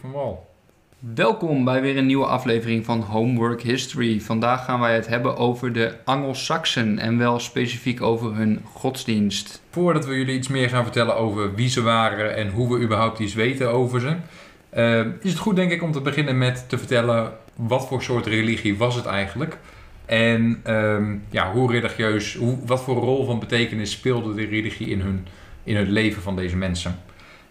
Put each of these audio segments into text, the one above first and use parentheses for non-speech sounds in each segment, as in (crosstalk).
van wal. Welkom bij weer een nieuwe aflevering van Homework History. Vandaag gaan wij het hebben over de Angelsaksen en wel specifiek over hun godsdienst. Voordat we jullie iets meer gaan vertellen over wie ze waren en hoe we überhaupt iets weten over ze, eh, is het goed denk ik om te beginnen met te vertellen wat voor soort religie was het eigenlijk. En ehm, ja, hoe religieus, hoe, wat voor rol van betekenis speelde de religie in, hun, in het leven van deze mensen.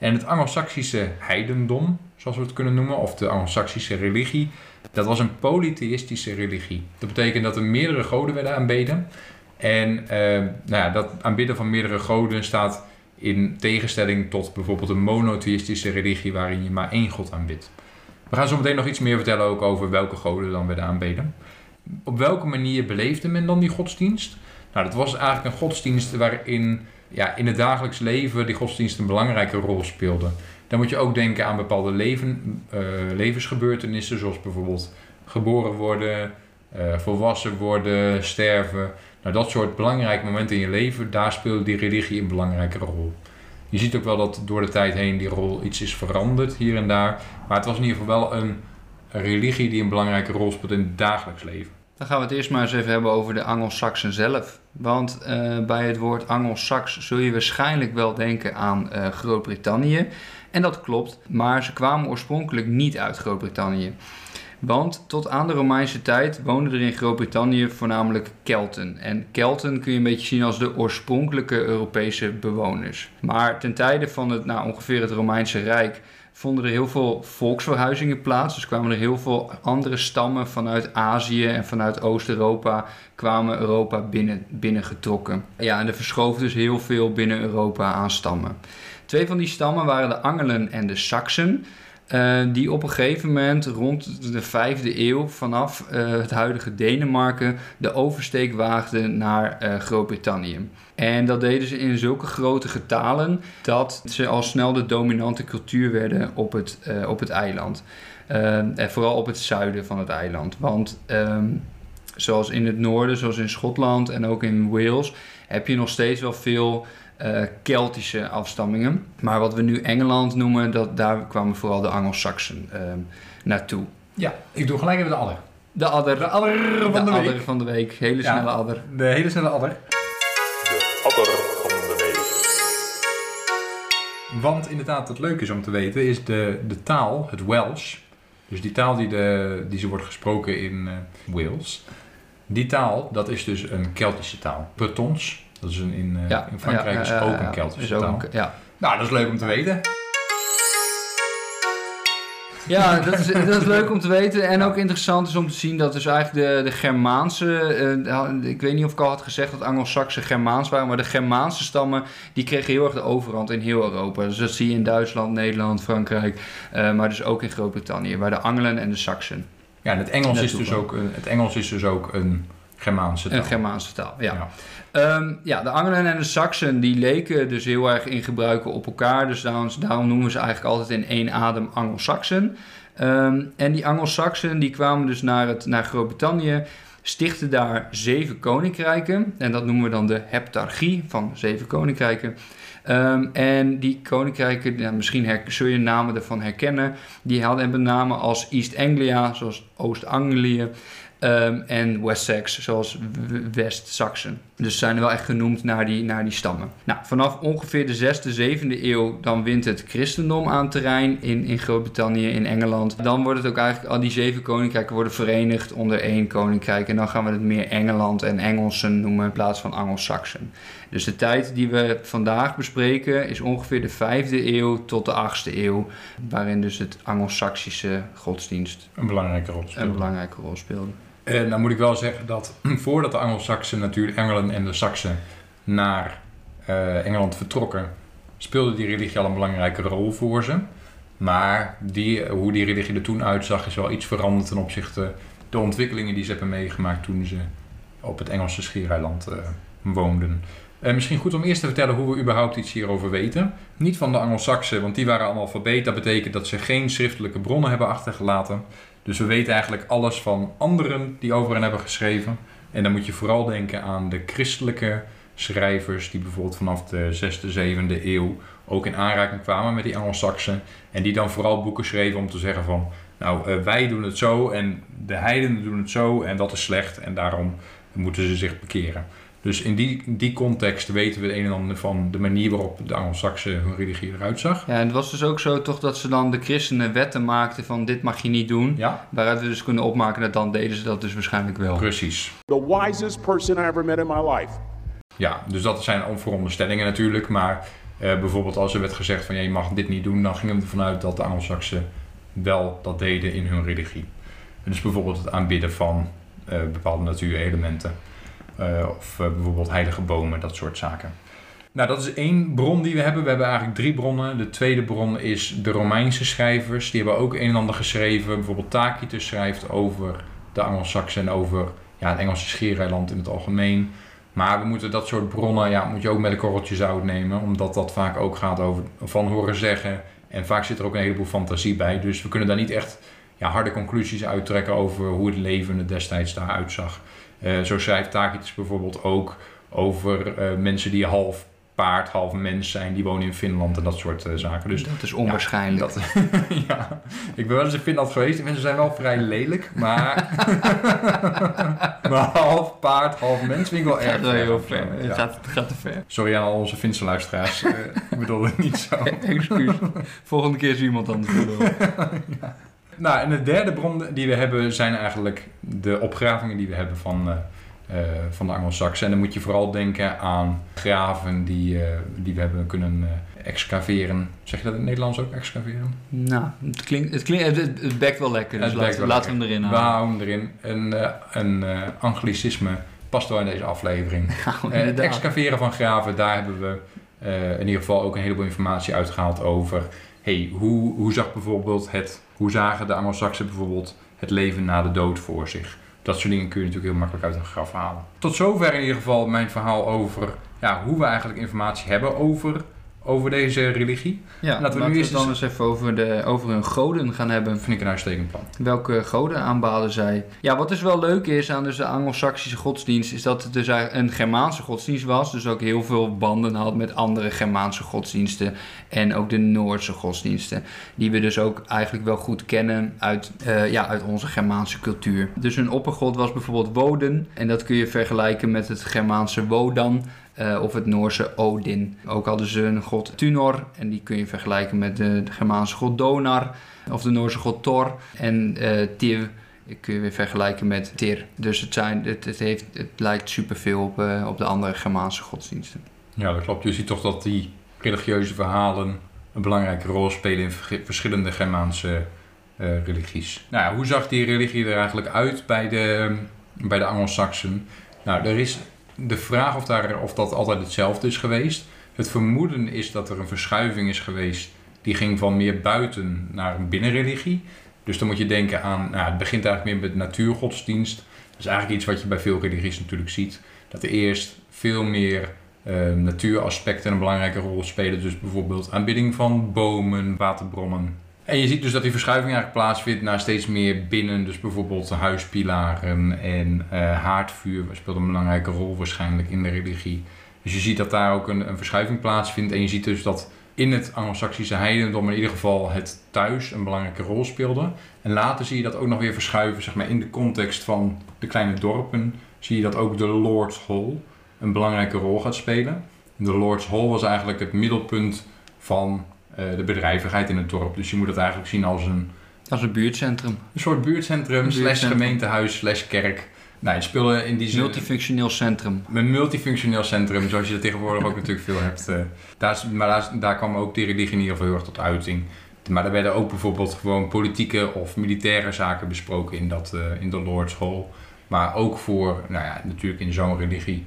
En het Angelsaksische heidendom, zoals we het kunnen noemen, of de Angelsaksische religie, dat was een polytheïstische religie. Dat betekent dat er meerdere goden werden aanbeden. En eh, nou ja, dat aanbidden van meerdere goden staat in tegenstelling tot bijvoorbeeld een monotheïstische religie waarin je maar één god aanbidt. We gaan zo meteen nog iets meer vertellen ook over welke goden dan werden aanbeden. Op welke manier beleefde men dan die godsdienst? Nou, dat was eigenlijk een godsdienst waarin ja, in het dagelijks leven die godsdienst een belangrijke rol speelde. Dan moet je ook denken aan bepaalde leven, uh, levensgebeurtenissen, zoals bijvoorbeeld geboren worden, uh, volwassen worden, sterven. Nou, dat soort belangrijke momenten in je leven, daar speelde die religie een belangrijke rol. Je ziet ook wel dat door de tijd heen die rol iets is veranderd hier en daar. Maar het was in ieder geval wel een, een religie die een belangrijke rol speelt in het dagelijks leven. Dan gaan we het eerst maar eens even hebben over de Angelsaksen zelf. Want uh, bij het woord Angelsaks zul je waarschijnlijk wel denken aan uh, Groot-Brittannië. En dat klopt, maar ze kwamen oorspronkelijk niet uit Groot-Brittannië. Want tot aan de Romeinse tijd woonden er in Groot-Brittannië voornamelijk Kelten. En Kelten kun je een beetje zien als de oorspronkelijke Europese bewoners. Maar ten tijde van het, nou, ongeveer het Romeinse Rijk vonden er heel veel volksverhuizingen plaats. Dus kwamen er heel veel andere stammen vanuit Azië en vanuit Oost-Europa kwamen Europa binnen, binnengetrokken. Ja, en er verschoof dus heel veel binnen Europa aan stammen. Twee van die stammen waren de Angelen en de Saksen. Uh, die op een gegeven moment rond de vijfde eeuw vanaf uh, het huidige Denemarken de oversteek waagden naar uh, Groot-Brittannië. En dat deden ze in zulke grote getalen dat ze al snel de dominante cultuur werden op het, op het eiland. en vooral op het zuiden van het eiland. Want um, zoals in het noorden, zoals in Schotland en ook in Wales, heb je nog steeds wel veel uh, Keltische afstammingen. Maar wat we nu Engeland noemen, dat, daar kwamen vooral de Angelsaksen uh, naartoe. Ja, ik doe gelijk even de adder. De adder. De adder van de, de week. adder van de week. Hele snelle ja, adder. De hele snelle adder. De adder van de week. Want inderdaad, wat leuk is om te weten, is de, de taal, het Welsh. Dus die taal die, de, die ze wordt gesproken in uh, Wales. Die taal, dat is dus een Keltische taal. Bretons, dat is een, in, ja, in Frankrijk ja, ja, is ook een Keltische taal. Ja. Nou, dat is leuk om te weten. Ja, dat is, dat is leuk om te weten. En ook interessant is om te zien dat dus eigenlijk de, de Germaanse... Uh, ik weet niet of ik al had gezegd dat Angelsaksen Germaans waren... maar de Germaanse stammen die kregen heel erg de overhand in heel Europa. Dus dat zie je in Duitsland, Nederland, Frankrijk... Uh, maar dus ook in Groot-Brittannië, waar de Angelen en de Saksen... Ja, en het Engels, is dus, ook een, het Engels is dus ook een Germaanse taal. Een Germaanse taal, ja. Ja, um, ja de Angelen en de Saksen die leken dus heel erg in gebruiken op elkaar. Dus daarom, daarom noemen we ze eigenlijk altijd in één adem Angelsaksen. Um, en die Angelsaksen die kwamen dus naar, het, naar Groot-Brittannië, stichten daar zeven koninkrijken. En dat noemen we dan de heptarchie van zeven koninkrijken. Um, en die koninkrijken, misschien her, zul je namen ervan herkennen, die hadden hebben namen als East Anglia, zoals Oost-Anglië. Um, en Wessex, zoals West-Saxen. Dus zijn er wel echt genoemd naar die, naar die stammen. Nou, vanaf ongeveer de 6e, 7e eeuw, dan wint het christendom aan terrein in, in Groot-Brittannië, in Engeland. Dan wordt het ook eigenlijk, al die zeven koninkrijken worden verenigd onder één koninkrijk. En dan gaan we het meer Engeland en Engelsen noemen in plaats van Angelsaksen. Dus de tijd die we vandaag bespreken is ongeveer de 5e eeuw tot de 8e eeuw, waarin dus het Angelsaksische godsdienst een belangrijke rol speelde. Een belangrijke rol speelde. En dan moet ik wel zeggen dat (clears throat) voordat de Angelsaksen natuurlijk Engelen en de Saksen naar uh, Engeland vertrokken, speelde die religie al een belangrijke rol voor ze. Maar die, hoe die religie er toen uitzag is wel iets veranderd ten opzichte de ontwikkelingen die ze hebben meegemaakt toen ze op het Engelse schiereiland woonden. Uh, misschien goed om eerst te vertellen hoe we überhaupt iets hierover weten. Niet van de Angelsaksen, want die waren analfabeet. Dat betekent dat ze geen schriftelijke bronnen hebben achtergelaten. Dus we weten eigenlijk alles van anderen die over hen hebben geschreven. En dan moet je vooral denken aan de christelijke schrijvers die bijvoorbeeld vanaf de 6e, 7e eeuw ook in aanraking kwamen met die Angelsaksen. En die dan vooral boeken schreven om te zeggen van, nou eh, wij doen het zo en de heidenen doen het zo en dat is slecht en daarom moeten ze zich bekeren. Dus in die, die context weten we het een en ander van de manier waarop de Angelsaksen hun religie eruit zag. Ja, en het was dus ook zo toch dat ze dan de christenen wetten maakten van dit mag je niet doen. Ja, Waaruit we dus kunnen opmaken dat dan deden ze dat dus waarschijnlijk wel. precies. The wisest person I ever met in my life. Ja, dus dat zijn veronderstellingen natuurlijk. Maar eh, bijvoorbeeld als er werd gezegd van ja, je mag dit niet doen, dan gingen we ervan uit dat de Angelsaksen wel dat deden in hun religie. Dus bijvoorbeeld het aanbidden van eh, bepaalde natuurelementen. Eh, of eh, bijvoorbeeld heilige bomen, dat soort zaken. Nou, dat is één bron die we hebben. We hebben eigenlijk drie bronnen. De tweede bron is de Romeinse schrijvers. Die hebben ook een en ander geschreven. Bijvoorbeeld Tacitus schrijft over de Angelsaksen en over ja, het Engelse schiereiland in het algemeen. Maar we moeten dat soort bronnen, ja, moet je ook met een korreltje zout nemen. Omdat dat vaak ook gaat over van horen zeggen. En vaak zit er ook een heleboel fantasie bij. Dus we kunnen daar niet echt ja, harde conclusies uittrekken over hoe het leven er destijds daaruit zag. Eh, zo schrijft Tacitus bijvoorbeeld ook over eh, mensen die half paard, half mens zijn. Die wonen in Finland en dat soort eh, zaken. Dus dat is onwaarschijnlijk. dat, (laughs) ja, ik ben wel eens in Finland geweest. Die mensen zijn wel vrij lelijk, maar, (laughs) (laughs) maar half paard, half mens vind ik wel erg heel Ja. ver. Het gaat, te ver. Sorry aan al onze Finse luisteraars. ik bedoel het niet zo. Excuus. Volgende keer is iemand anders bedoeld. Nou, en de derde bron die we hebben zijn eigenlijk de opgravingen die we hebben van, eh, van de Angelsaksen. En dan moet je vooral denken aan graven die, eh, die we hebben kunnen excaveren. Zeg je dat in het Nederlands ook, excaveren? Nou, het klinkt, het, klinkt, het, het bekt wel lekker. Dus laten, laten we hem erin We halen. houden hem erin. Een, een anglicisme past wel in deze aflevering. Nou, (laughs) Eh, het excaveren van graven, daar hebben we in ieder geval ook een heleboel informatie uitgehaald over. Hey, hoe, hoe zag bijvoorbeeld het, hoe zagen de Angelsaksen bijvoorbeeld het leven na de dood voor zich? Dat soort dingen kun je natuurlijk heel makkelijk uit een graf halen. Tot zover in ieder geval mijn verhaal over ja, hoe we eigenlijk informatie hebben over, over deze religie. Ja, Laten we nu dan eens- even over, de, over hun goden gaan hebben. Vind ik een uitstekend plan. Welke goden aanbaden zij? Ja, wat dus wel leuk is aan dus de Anglo-Saxische godsdienst, is dat het dus een Germaanse godsdienst was. Dus ook heel veel banden had met andere Germaanse godsdiensten. En ook de Noordse godsdiensten. Die we dus ook eigenlijk wel goed kennen uit, eh, ja, uit onze Germaanse cultuur. Dus hun oppergod was bijvoorbeeld Woden. En dat kun je vergelijken met het Germaanse Wodan. Eh, of het Noorse Odin. Ook hadden ze een god Tunor. En die kun je vergelijken met de, Germaanse god Donar. Of de Noorse god Thor. En eh Tir kun je weer vergelijken met Tyr. Dus het, zijn, het, heeft, het lijkt superveel op, eh, op de andere Germaanse godsdiensten. Ja, dat klopt. Je ziet toch dat die religieuze verhalen een belangrijke rol spelen in ver- verschillende Germaanse religies. Nou ja, hoe zag die religie er eigenlijk uit bij de, bij de Angelsaksen? Nou, er is de vraag of, daar, of dat altijd hetzelfde is geweest. Het vermoeden is dat er een verschuiving is geweest die ging van meer buiten naar een binnenreligie. Dus dan moet je denken aan, nou, het begint eigenlijk meer met natuurgodsdienst. Dat is eigenlijk iets wat je bij veel religies natuurlijk ziet. Dat er eerst veel meer eh, natuuraspecten een belangrijke rol spelen. Dus bijvoorbeeld aanbidding van bomen, waterbronnen. En je ziet dus dat die verschuiving eigenlijk plaatsvindt naar steeds meer binnen. Dus bijvoorbeeld huispilaren en eh, haardvuur speelt een belangrijke rol waarschijnlijk in de religie. Dus je ziet dat daar ook een, een verschuiving plaatsvindt. En je ziet dus dat in het Anglo-Saxische heidendom in ieder geval het thuis een belangrijke rol speelde. En later zie je dat ook nog weer verschuiven, zeg maar in de context van de kleine dorpen. Zie je dat ook de Lord's Hall een belangrijke rol gaat spelen. De Lord's Hall was eigenlijk het middelpunt van de bedrijvigheid in het dorp. Dus je moet het eigenlijk zien als een, Dat is een buurtcentrum. een soort buurtcentrum, slash gemeentehuis, slash kerk. Nou, speelde in die zin... Multifunctioneel centrum. Een multifunctioneel centrum, zoals je er tegenwoordig ook (laughs) natuurlijk veel hebt. eh, daar, is- maar daar, daar kwam ook die religie in ieder geval heel erg tot uiting. Maar er werden ook bijvoorbeeld gewoon politieke of militaire zaken besproken in, dat, eh, in de Lord's Hall. Maar ook voor, nou ja, natuurlijk in zo'n religie,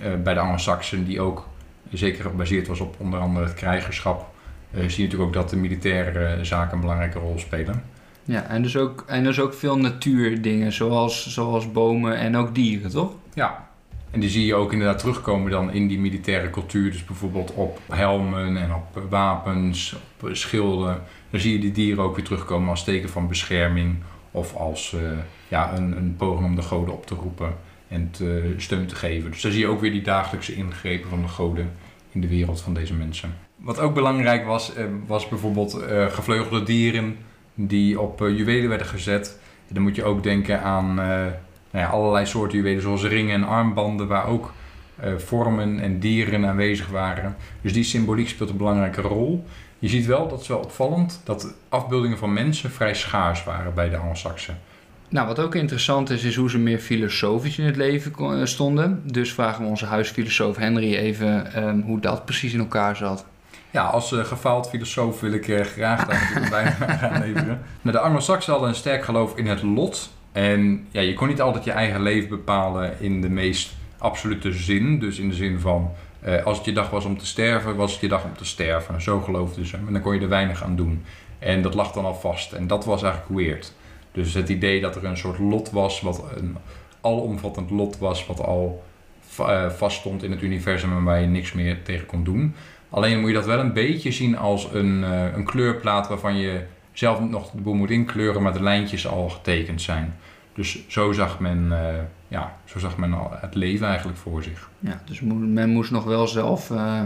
eh, bij de Anglo-Saxen, die ook zeker gebaseerd was op onder andere het krijgerschap, eh, zie je natuurlijk ook dat de militaire eh, zaken een belangrijke rol spelen. Ja, en dus ook, en dus ook veel natuurdingen, zoals, zoals bomen en ook dieren, toch? Ja, en die zie je ook inderdaad terugkomen dan in die militaire cultuur. Dus bijvoorbeeld op helmen en op eh, wapens, op eh, schilden. Dan zie je die dieren ook weer terugkomen als teken van bescherming. Of als eh, ja, een, een poging om de goden op te roepen. en te, steun te geven. Dus daar zie je ook weer die dagelijkse ingrepen van de goden in de wereld van deze mensen. Wat ook belangrijk was, eh, was bijvoorbeeld eh, gevleugelde dieren die op eh, juwelen werden gezet. Dan moet je ook denken aan nou ja, allerlei soorten juwelen, zoals ringen en armbanden, waar ook vormen en dieren aanwezig waren. Dus die symboliek speelt een belangrijke rol. Je ziet wel, dat is wel opvallend, dat afbeeldingen van mensen vrij schaars waren bij de Angelsaksen. Nou, wat ook interessant is, is hoe ze meer filosofisch in het leven stonden. Dus vragen we onze huisfilosoof Henry even ehm, hoe dat precies in elkaar zat. Ja, als eh, gefaald filosoof wil ik eh, graag daar bijna (laughs) aan leveren. Nou, de Anglo-Saxen hadden een sterk geloof in het lot. En ja, je kon niet altijd je eigen leven bepalen in de meest absolute zin. Dus in de zin van, eh, als het je dag was om te sterven, was het je dag om te sterven. Zo geloofden ze. En dan kon je er weinig aan doen. En dat lag dan al vast. En dat was eigenlijk weird. Dus het idee dat er een soort lot was, wat een alomvattend lot was, wat al va- vaststond in het universum en waar je niks meer tegen kon doen. Alleen moet je dat wel een beetje zien als een, eh, een kleurplaat waarvan je zelf nog de boel moet inkleuren, maar de lijntjes al getekend zijn. Dus zo zag men, eh, ja, zo zag men al het leven eigenlijk voor zich. Ja, dus men moest nog wel zelf, eh,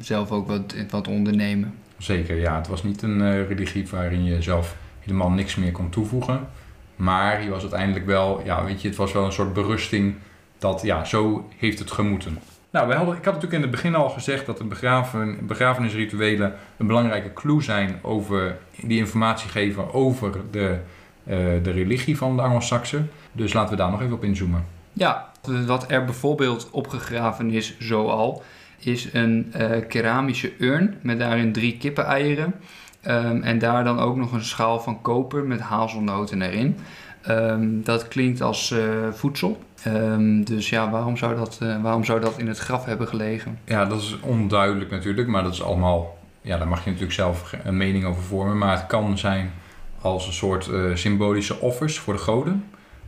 zelf ook wat, wat ondernemen. Zeker, ja. Het was niet een religie waarin je zelf helemaal niks meer kon toevoegen. Maar je was uiteindelijk wel, ja, weet je, het was wel een soort berusting dat, ja, zo heeft het gemoeten. Nou, hadden, ik had natuurlijk in het begin al gezegd dat de begraven, begrafenisrituelen een belangrijke clue zijn over die informatie geven over de, eh, de religie van de Anglo-Saxen. Dus laten we daar nog even op inzoomen. Ja, wat er bijvoorbeeld opgegraven is, zoal, is een eh, keramische urn met daarin drie kippeneieren. Ehm, en daar dan ook nog een schaal van koper met hazelnoten erin. Ehm, dat klinkt als eh, voedsel. Ehm, dus ja, waarom zou, dat, eh, waarom zou dat in het graf hebben gelegen? Ja, dat is onduidelijk natuurlijk, maar dat is allemaal, ja, daar mag je natuurlijk zelf een mening over vormen. Maar het kan zijn als een soort eh, symbolische offers voor de goden.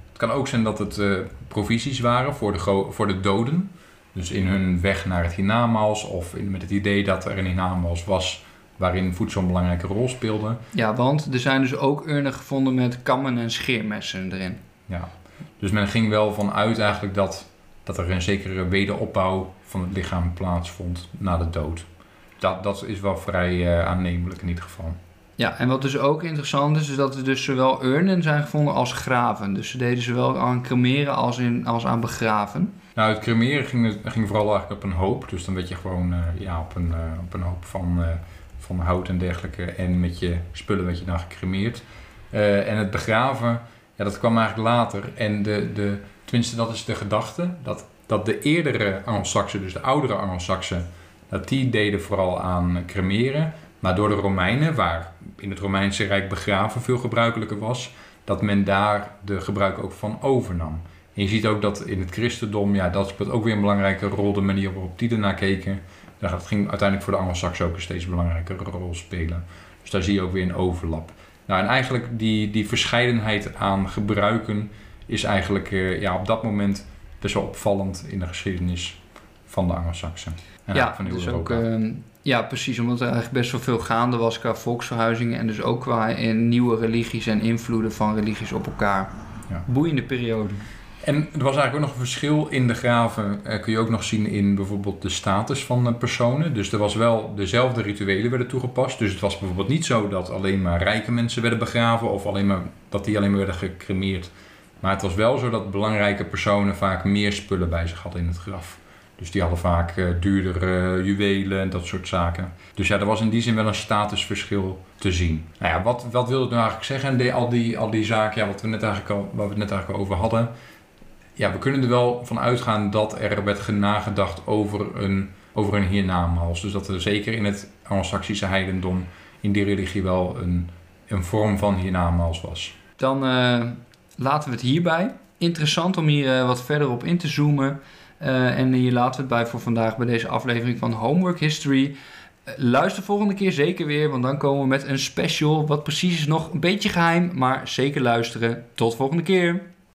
Het kan ook zijn dat het provisies waren voor de, voor de doden. Dus in hun weg naar het hiernamaals of in, met het idee dat er een hiernamaals was waarin voedsel een belangrijke rol speelde. Ja, want er zijn dus ook urnen gevonden met kammen en scheermessen erin. Ja. Dus men ging wel vanuit eigenlijk dat, dat er een zekere wederopbouw van het lichaam plaatsvond na de dood. Dat, dat is wel vrij eh, aannemelijk in ieder geval. Ja, en wat dus ook interessant is, is dat er dus zowel urnen zijn gevonden als graven. Dus ze deden zowel aan cremeren als, in, als aan begraven. Nou, het cremeren ging, ging vooral eigenlijk op een hoop. Dus dan werd je gewoon eh, ja, op, een, eh, op een hoop van, van hout en dergelijke. En met je spullen werd je dan gecremeerd. Eh, en het begraven, ja, dat kwam eigenlijk later. En de, de, tenminste, dat is de gedachte. Dat, dat de eerdere Angelsaksen, dus de oudere Angelsaksen, dat die deden vooral aan cremeren. Maar door de Romeinen, waar in het Romeinse Rijk begraven veel gebruikelijker was, dat men daar de gebruik ook van overnam. En je ziet ook dat in het christendom, ja, dat speelt ook weer een belangrijke rol, de manier waarop die ernaar keken. Dat ging uiteindelijk voor de Angelsaksen ook een steeds belangrijkere rol spelen. Dus daar zie je ook weer een overlap. Nou, en eigenlijk die, die verscheidenheid aan gebruiken is eigenlijk eh, ja, op dat moment best wel opvallend in de geschiedenis van de Angelsaksen. En ja, van dus ook, ehm, ja, precies. Omdat er eigenlijk best wel veel gaande was qua volksverhuizingen. En dus ook qua in nieuwe religies en invloeden van religies op elkaar. Ja. Boeiende periode. En er was eigenlijk ook nog een verschil in de graven. eh, kun je ook nog zien in bijvoorbeeld de status van eh, personen. Dus er was wel dezelfde rituelen werden toegepast. Dus het was bijvoorbeeld niet zo dat alleen maar rijke mensen werden begraven of alleen maar, dat die alleen maar werden gecremeerd. Maar het was wel zo dat belangrijke personen vaak meer spullen bij zich hadden in het graf. Dus die hadden vaak eh, duurdere juwelen en dat soort zaken. Dus ja, er was in die zin wel een statusverschil te zien. Nou ja, wat, wat wil het nou eigenlijk zeggen? De, al, die, al die zaken, ja, wat we net eigenlijk al, waar we het net eigenlijk over hadden ja, we kunnen er wel van uitgaan dat er werd nagedacht over een, over een hiernamaals. Dus dat er zeker in het Anglo-Saxische heidendom, in die religie wel een, een vorm van hiernamaals was. Dan eh, laten we het hierbij. Interessant om hier eh, wat verder op in te zoomen. Eh, en hier laten we het bij voor vandaag bij deze aflevering van Homework History. Luister volgende keer zeker weer, want dan komen we met een special. Wat precies is nog een beetje geheim, maar zeker luisteren. Tot volgende keer.